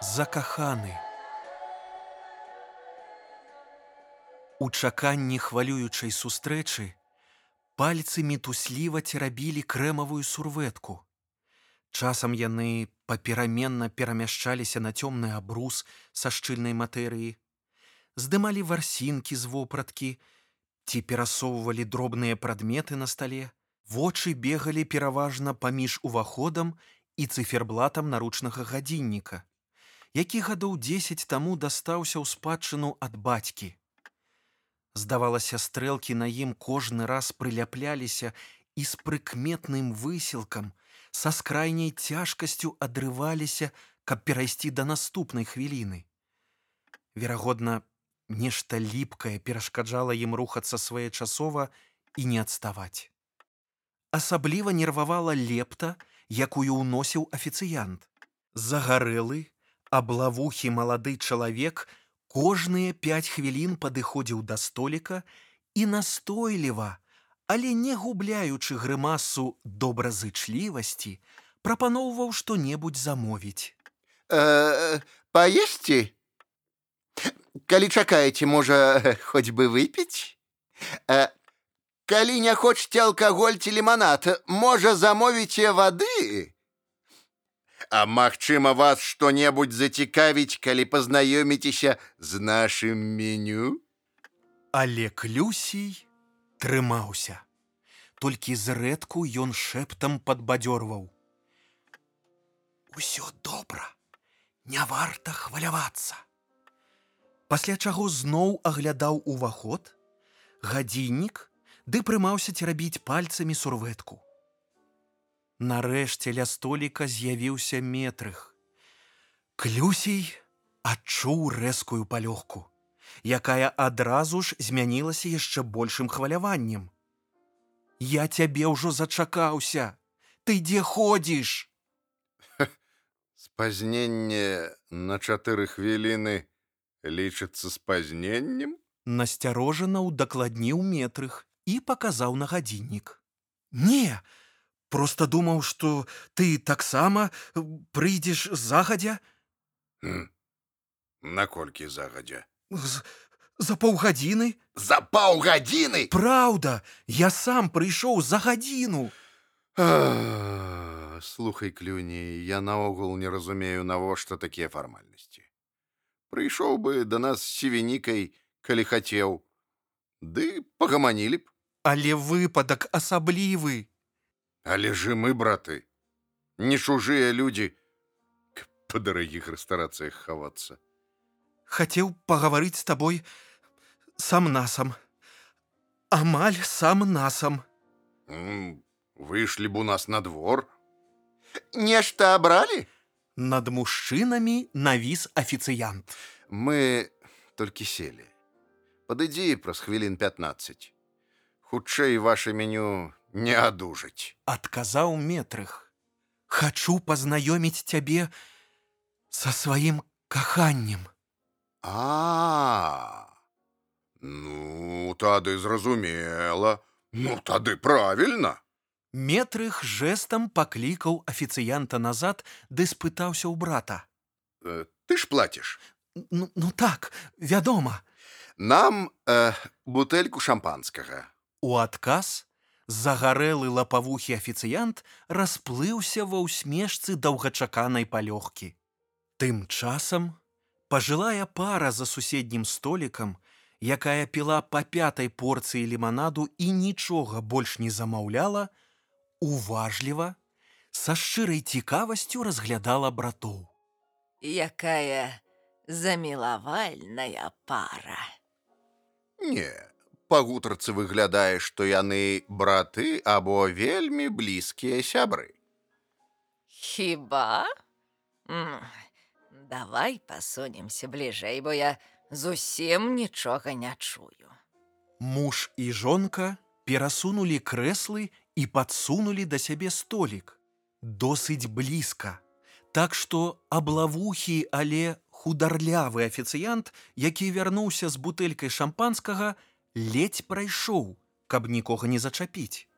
закаханы. У чаканні хвалюючай сустрэчы пальцы мітусліва церабілі крэмавую сурветку. Часам яны папераменна перамяшчаліся на цёмны абрус са шчыльнай матэрыі, здымалі варсінкі з вопраткі ці перасоўвалі дробныя прадметы на стале, вочы бегалі пераважна паміж уваходам і цыферблатам наручнага гадзінніка, які гадоў 10 таму дастаўся ў спадчыну ад бацькі. Здавалася, стрэлкі на ім кожны раз прыляпляліся і з прыкметным высілкам, са скрайняй цяжкасцю адрываліся, каб перайсці да наступнай хвіліны. Верагодна, нешта ліпкае перашкаджала ім рухацца своечасова і не адставаць. Асабліва нервавала лепта, якую ўносіў афіцыянт. Загарэлы, аблавухі малады чалавек кожныя пяць хвілін падыходзіў да століка і настойліва, але не губляючы грымасу добразычлівасці, прапаноўваў што-небудзь замовіць. Э, Паесці? Калі чакаеце, можа, хоць бы выпіць? Э, калі не хочаце алкаголь ці ліманад, можа замовіце вады? А магчыма, вас што-небудзь зацікавіць, калі пазнаёміцеся з нашым меню? Але клюсій трымаўся. Толькі зрэдку ён шэптам падбадзёрваў. Усё добра, не варта хвалявацца. Пасля чаго зноў аглядаў уваход, гадзіннік ды прымаўся церабіць пальцамі сурветку. Нарэшце ля століка з'явіўся метрых. Клюсій адчуў рэзкую палёгку, якая адразу ж змянілася яшчэ большым хваляваннем. Я цябе ўжо зачакаўся. Ты дзе ходзіш? Спазненне на чатыры хвіліны лічыцца спазненнем? Насцярожана ўдакладніў метрых і паказаў на гадзіннік. Не, просто думаў, што ты таксама прыйдзеш загадзя Наколькі загадзя? з, за паўгадзіны. За паўгадзіны! Праўда, я сам прыйшоў за гадзіну. Слухай клюні, я наогул не разумею, навошта такія фармальнасці. Прыйшоў бы да нас з севенікай, калі хацеў. Ды пагаманілі б, Але выпадак асаблівы. Але ж і мы, браты, не чужыя людзі, каб па дарагіх рэстарацыях хавацца. Хацеў пагаварыць з табой сам насам. Амаль сам насам. М, Выйшлі б у нас на двор. Нешта абралі? Над мужчынамі навіс афіцыянт. Мы толькі селі. Падыдзі праз хвілін 15. Хутчэй ваше меню не адужаць. Адказаў метрых. Хачу пазнаёміць цябе са сваім каханнем. А, ну тады зразумела, ну тады правільна. Метрых жэсам паклікаў афіцыянта назад ды спытаўся ў брата. Э, Ты ж плаціш. Ну, ну так, вядома. Нам э, бутэльку шампанскага. У адказ загарэлы лапавухі афіцыянт расплыўся ва ўсмешцы даўгачаканай палёгкі. Тым часам пажылая пара за суседнім столікам, якая піла па пятай порцыі ліманаду і нічога больш не замаўляла, уважліва, са шчырай цікавасцю разглядала братоў. Якая замілавальная пара. Не, па гутарцы выглядае, што яны браты або вельмі блізкія сябры. Хіба? Давай пасунемся бліжэй, бо я зусім нічога не чую. Муж і жонка перасунулі крэслы і падсунулі да сябе столік. Досыць блізка. Так што аблавухі, але хударлявы афіцыянт, які вярнуўся з бутэлькай шампанскага, ледзь прайшоў, каб нікога не зачапіць.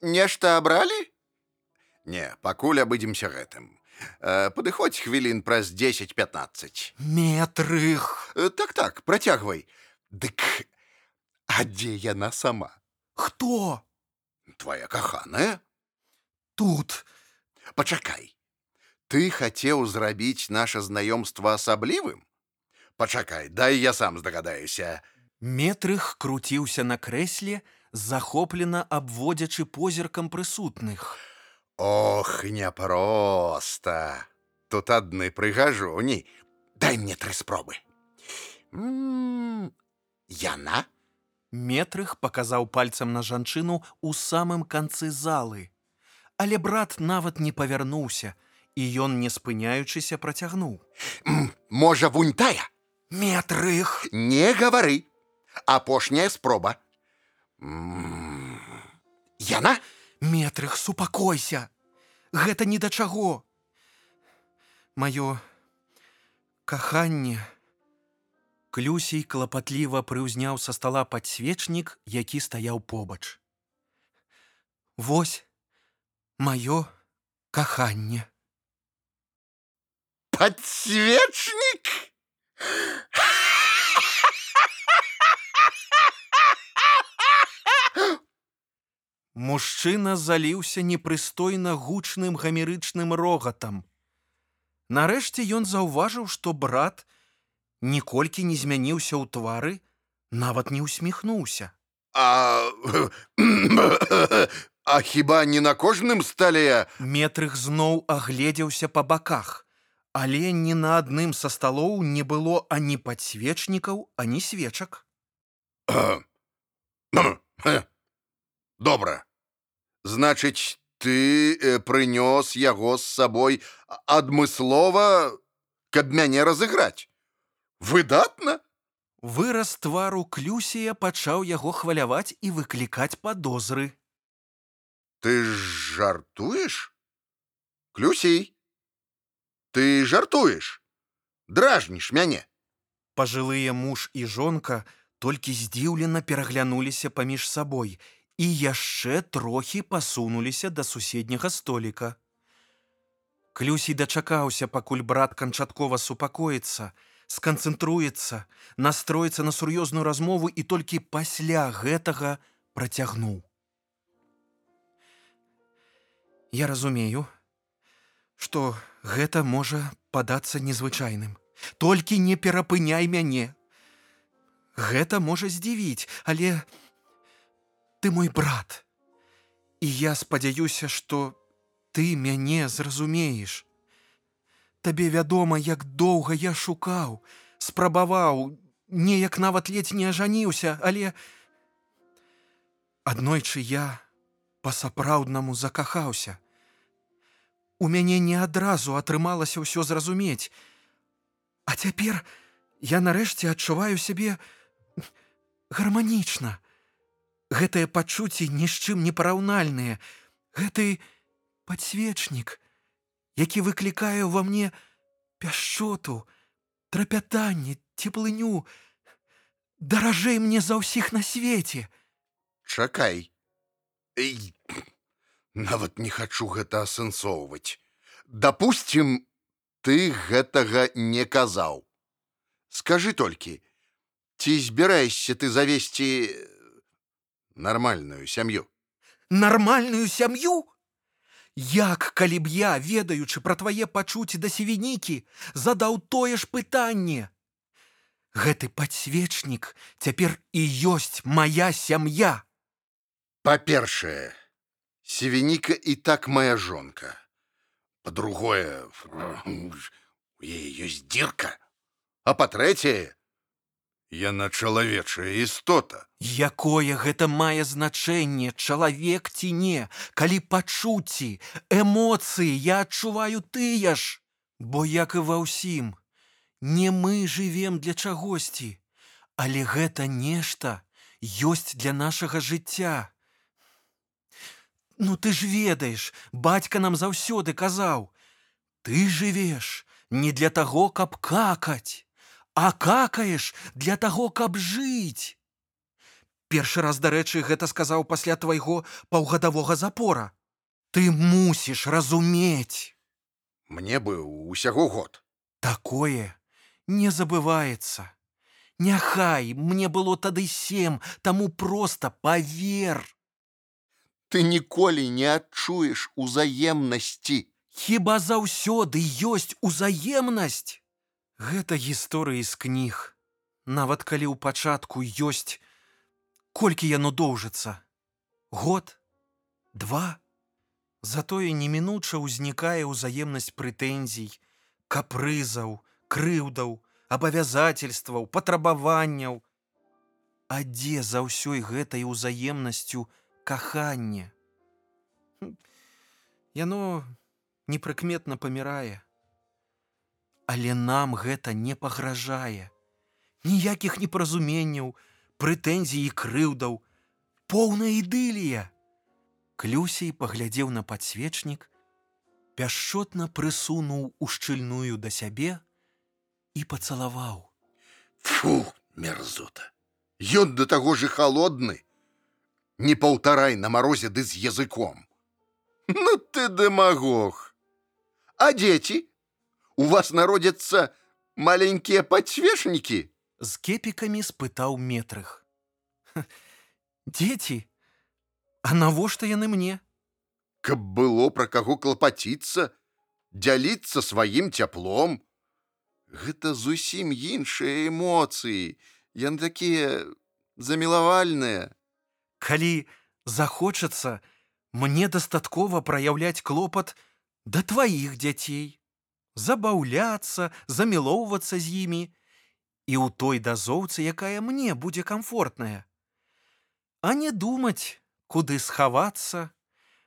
Нешта абралі? Не, пакуль абыдземся гэтым. Э, Падыходзь хвілін праз 10-15. Метрых. Э, Так, так, працягвай. Дык, а дзе яна сама? Хто? Твоя каханая? Тут. Пачакай. Ты хацеў зрабіць наша знаёмства асаблівым? Пачакай, дай я сам здагадаюся. Метрых круціўся на крэсле, захоплена абводзячы позіркам прысутных. Ох, няпроста. Тут адны прыгажуні. Дай мне тры спробы. М, Яна? Метрых паказаў пальцам на жанчыну ў самым канцы залы. Але брат нават не павярнуўся, і ён, не спыняючыся, працягнуў. М, Можа, вунь тая? Метрых! Не гавары. Апошняя спроба. Яна? Метрых, супакойся! Гэта ні да чаго. Маё каханне. Клюсей клапатліва прыўзняў са стала падсвечнік, які стаяў побач. Вось маё каханне. Подсвечник? Мужчына заліўся непрыстойна гучным гамерычным рогатам. Нарэшце ён заўважыў, што брат ніколькі не змяніўся ў твары, нават не ўсміхнуўся. А, а хіба не на кожным стале? Метрых зноў агледзеўся па баках, але ні на адным са сталоў не было ані падсвечнікаў, ані свечак. Добра. Значыць, ты э, прынёс яго з сабой адмыслова, каб мяне разыграць. Выдатна? Выраз твару клюсія пачаў яго хваляваць і выклікаць падозры. Ты ж жартуеш? Клюсей. Ты жартуеш? Дражніш мяне. Пажылыя муж і жонка толькі здзіўлена пераглянуліся паміж сабой і яшчэ трохі пасунуліся да суседняга століка. Клюсій дачакаўся, пакуль брат канчаткова супакоіцца, сканцэнтруецца, настроіцца на сур'ёзную размову і толькі пасля гэтага працягнуў. Я разумею, што гэта можа падацца незвычайным. Толькі не перапыняй мяне. Гэта можа здзівіць, але ты мой брат. І я спадзяюся, што ты мяне зразумееш. Табе вядома, як доўга я шукаў, спрабаваў, неяк нават ледзь не ажаніўся, але аднойчы я па-сапраўднаму закахаўся. У мяне не адразу атрымалася ўсё зразумець. А цяпер я нарэшце адчуваю сябе гарманічна. Гэтыя пачуцці ні з чым не параўнальныя. Гэты падсвечнік, які выклікае ўва мне пяшчоту, трапятанне, цеплыню, даражэй мне за ўсіх на свеце. Чакай. Эй, нават не хачу гэта асэнсоўваць. Дапусцім, ты гэтага не казаў. Скажы толькі, ці збіраешся ты завесці нармальную сям'ю? Нармальную сям'ю? Як, калі б я, ведаючы пра твае пачуцці да севінікі, задаў тое ж пытанне. Гэты падсвечнік цяпер і ёсць мая сям'я. Па-першае, Севеніка і так моя жонка. Па-другое, у яе ёсць дзірка. А па-трэцяе, яна чалавечая істота. Якое гэта мае значэнне, чалавек ці не, калі пачуцці, эмоцыі я адчуваю тыя ж, Бо як і ва ўсім, не мы жывем для чагосьці, але гэта нешта ёсць для нашага жыцця. Ну ты ж ведаеш, бацька нам заўсёды казаў: Ты жывеш не для таго, каб какаць, а какаеш для таго, каб жыць. Першы раз, дарэчы, гэта сказаў пасля твайго паўгадавога запора. Ты мусіш разумець. Мне бы усяго год. Такое не забываецца. Няхай мне было тады сем, таму проста павер. Ты ніколі не адчуеш узаемнасці. Хіба заўсёды ёсць узаемнасць? Гэта гісторыі з кніг. Нават калі ў пачатку ёсць, колькі яно доўжыцца. Год, два. Затое немінуча ўзнікае ўзаемнасць прэтэнзій, капрызаў, крыўдаў, абавязательстваў, патрабаванняў. А дзе за ўсёй гэтай узаемнасцю каханне? Яно непрыкметна памірае. Але нам гэта не пагражае. Ніякіх непаразуменняў, прэтэнзій і крыўдаў, поўная ідылія. Клюсей паглядзеў на падсвечнік, пяшчотна прысунуў у шчыльную да сябе і пацалаваў. Фу, мерзота. Ён да таго ж холодны. Не паўтарай на марозе ды з языком. Ну ты дэмагог. А дзеці? У вас народзяцца маленькія падсвечнікі? З кепікамі спытаў метрых. Дзеці, А навошта яны мне? Каб было пра каго клапаціцца, дзяліцца сваім цяплом. Гэта зусім іншыя эмоцыі. Яны такія замілавальныя. Калі захочацца, мне дастаткова праяўляць клопат да тваіх дзяцей, забаўляцца, замілоўвацца з імі і ў той дазоўцы, якая мне будзе камфортная. А не думаць, куды схавацца,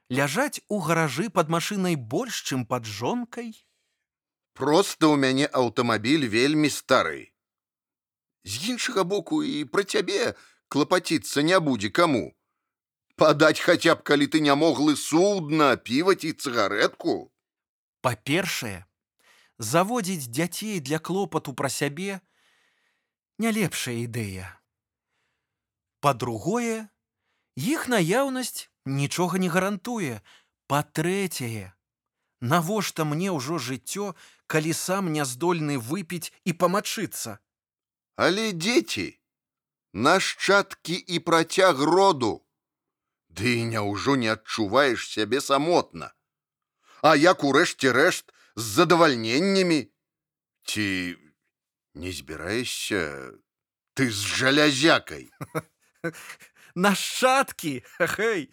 ляжаць у гаражы пад машынай больш, чым пад жонкай. Проста ў мяне аўтамабіль вельмі стары. З іншага боку і пра цябе клапаціцца не будзе каму. Падаць хаця б, калі ты не моглы судна, піваць і цыгаретку. Па-першае, заводзіць дзяцей для клопату пра сябе не лепшая ідэя. Па-другое, іх наяўнасць нічога не гарантуе. Па-трэцяе, навошта мне ўжо жыццё, калі сам не здольны выпіць і памачыцца. Але дзеці, нашчадкі і працяг роду. Ды няўжо не адчуваеш сябе самотна. А як урэшце рэшт з задавальненнямі? Ці не збіраешся ты з жалязякай? Нашчадкі, хэй!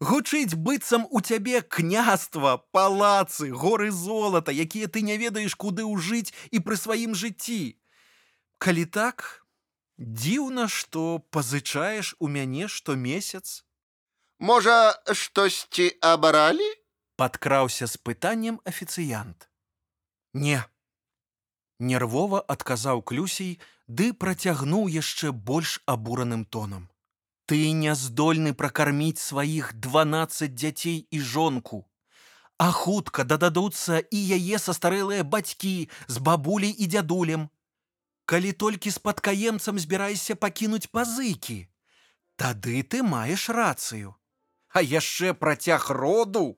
Гучыць быццам у цябе княства, палацы, горы золата, якія ты не ведаеш, куды ўжыць і пры сваім жыцці. Калі так, дзіўна, што пазычаеш у мяне штомесяц. Можа, штосьці абаралі? Падкраўся з пытаннем афіцыянт. Не. Нервова адказаў клюсей, ды працягнуў яшчэ больш абураным тонам. Ты не здольны пракарміць сваіх 12 дзяцей і жонку. А хутка дададуцца і яе састарэлыя бацькі з бабуляй і дзядулем. Калі толькі спадкаемцам збірайся пакінуць пазыкі, тады ты маеш рацыю. А яшчэ працяг роду.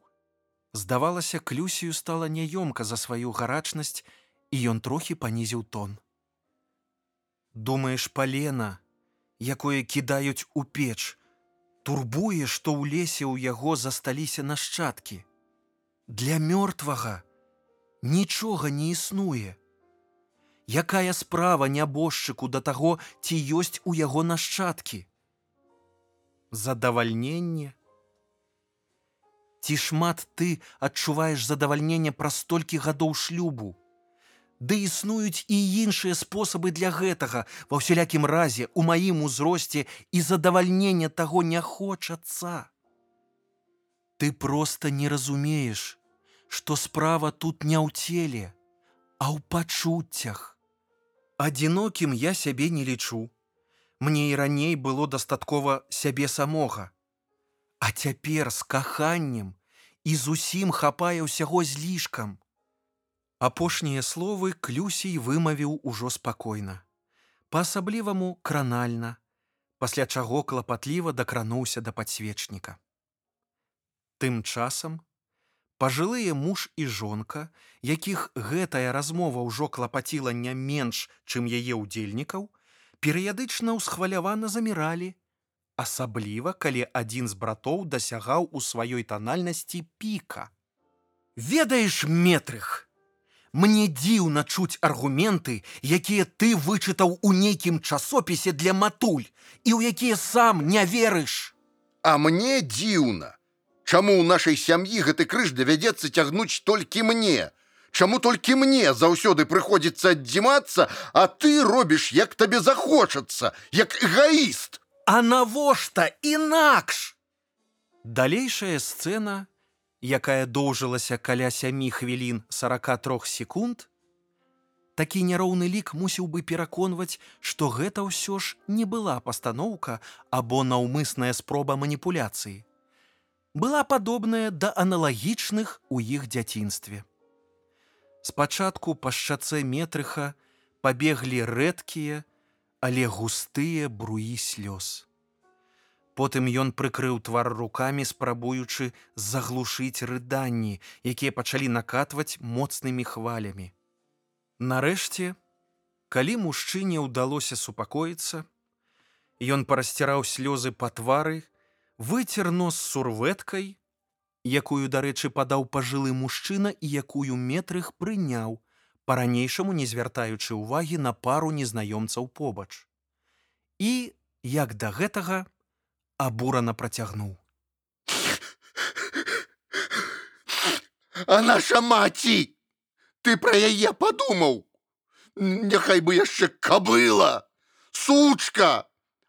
Здавалася, клюсію стала няёмка за сваю гарачнасць, і ён трохі панізіў тон. Думаеш, палена, якое кідаюць у печ, турбуе, што ў лесе ў яго засталіся нашчадкі. Для мёртвага нічога не існуе. Якая справа нябожчыку да таго, ці ёсць у яго нашчадкі? Задавальненне. Ці шмат ты адчуваеш задавальненне праз столькі гадоў шлюбу? Ды існуюць і іншыя спосабы для гэтага. Ва ўсялякім разе у маім узросце і задавальнення таго не хочацца. Ты проста не разумееш, што справа тут не ў целе, а ў пачуццях. Адзінокім я сябе не лічу. Мне і раней было дастаткова сябе самога. А цяпер з каханнем і зусім хапае ўсяго злішкам. Апошнія словы клюсій вымавіў ужо спакойна. Па-асабліваму кранальна, пасля чаго клапатліва дакрануўся да падсвечніка. Тым часам Пажылыя муж і жонка, якіх гэтая размова ўжо клапаціла не менш, чым яе ўдзельнікаў, перыядычна ўсхвалявана заміралі, асабліва калі адзін з братоў дасягаў у сваёй танальнасці піка. Ведаеш метрых, Мне дзіўна чуць аргументы, якія ты вычытаў у нейкім часопісе для матуль і ў якія сам не верыш. А мне дзіўна. Чаму ў нашай сям'і гэты крыж давядзецца цягнуць толькі мне? Чаму толькі мне заўсёды прыходзіцца аддзімацца, а ты робіш, як табе захочацца, як эгаіст. А навошта інакш? Далейшая сцэна якая доўжылася каля сямі хвілін 43 секунд, такі няроўны лік мусіў бы пераконваць, што гэта ўсё ж не была пастаноўка або наўмысная спроба маніпуляцыі. Была падобная да аналагічных у іх дзяцінстве. Спачатку па шчацэ метрыха пабеглі рэдкія, але густыя бруі слёз. Потым ён прыкрыў твар рукамі, спрабуючы заглушыць рыданні, якія пачалі накатваць моцнымі хвалямі. Нарэшце, калі мужчыне ўдалося супакоіцца, ён парасціраў слёзы па твары, выцер нос сурветкай, якую, дарэчы, падаў пажылы мужчына і якую метрых прыняў, па-ранейшаму не звяртаючы ўвагі на пару незнаёмцаў побач. І, як да гэтага, абурана працягнуў. А наша маці, ты пра яе падумаў. Няхай бы яшчэ кабыла, сучка,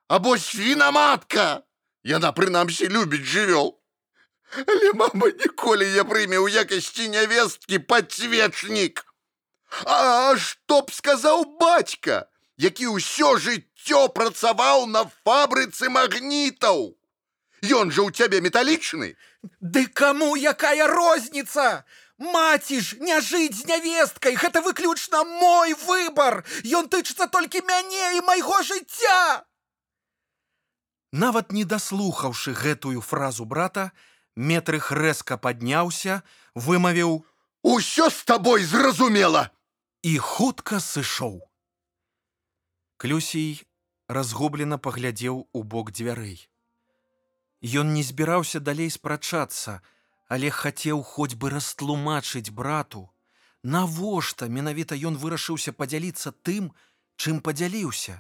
або свінаматка. Яна прынамсі любіць жывёл. Але мама ніколі я прыме ў якасці нявесткі падсвечнік. А што б сказаў бацька, які ўсё жыццё працаваў на фабрыцы магнітаў. Ён жа ў цябе металічны. Ды каму якая розніца? Маці ж не жыць з нявесткай, гэта выключна мой выбар. Ён тычыцца толькі мяне і майго жыцця. Нават не даслухаўшы гэтую фразу брата, метрых рэзка падняўся, вымавіў: « Усё з табой зразумела і хутка сышоў. Клюсій разгублена паглядзеў у бок дзвярэй. Ён не збіраўся далей спрачацца, але хацеў хоць бы растлумачыць брату, навошта менавіта ён вырашыўся падзяліцца тым, чым падзяліўся.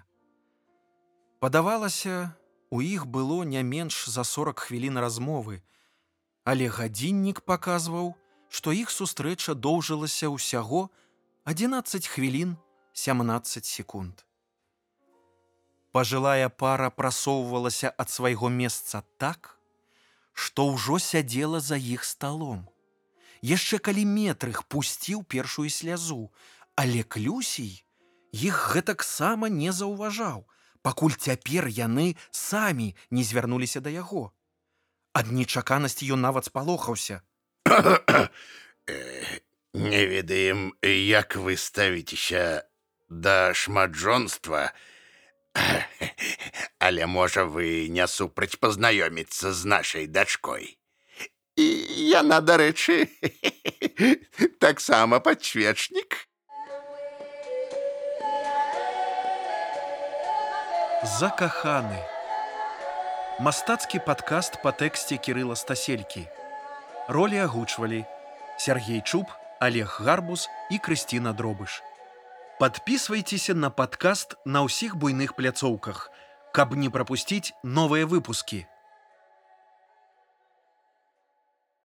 Падавалася, у іх было не менш за 40 хвілін размовы, але гадзіннік паказваў, што іх сустрэча доўжылася ўсяго 11 хвілін 17 секунд. Пажылая пара прасоўвалася ад свайго месца так, што ўжо сядзела за іх сталом. Яшчэ калі метрых пусціў першую слязу, але клюсій іх гэтаксама не заўважаў, пакуль цяпер яны самі не звярнуліся да яго. Ад нечаканасці ён нават спалохаўся. Не ведаем, як вы ставіцеся да шматжонства, Але можа вы не супраць пазнаёміцца з нашай дачкой. І яна, дарэчы, таксама падсвечнік. Закаханы. Мастацкі падкаст па тэксце кірыла стаселькі. Ролі агучвалі Сергей Чуб, Олег Гарбус і Крысціна Дробыш. Подписывайтесь на подкаст на ўсіх буйных пляцоўках, каб не пропусціць новыя выпускі.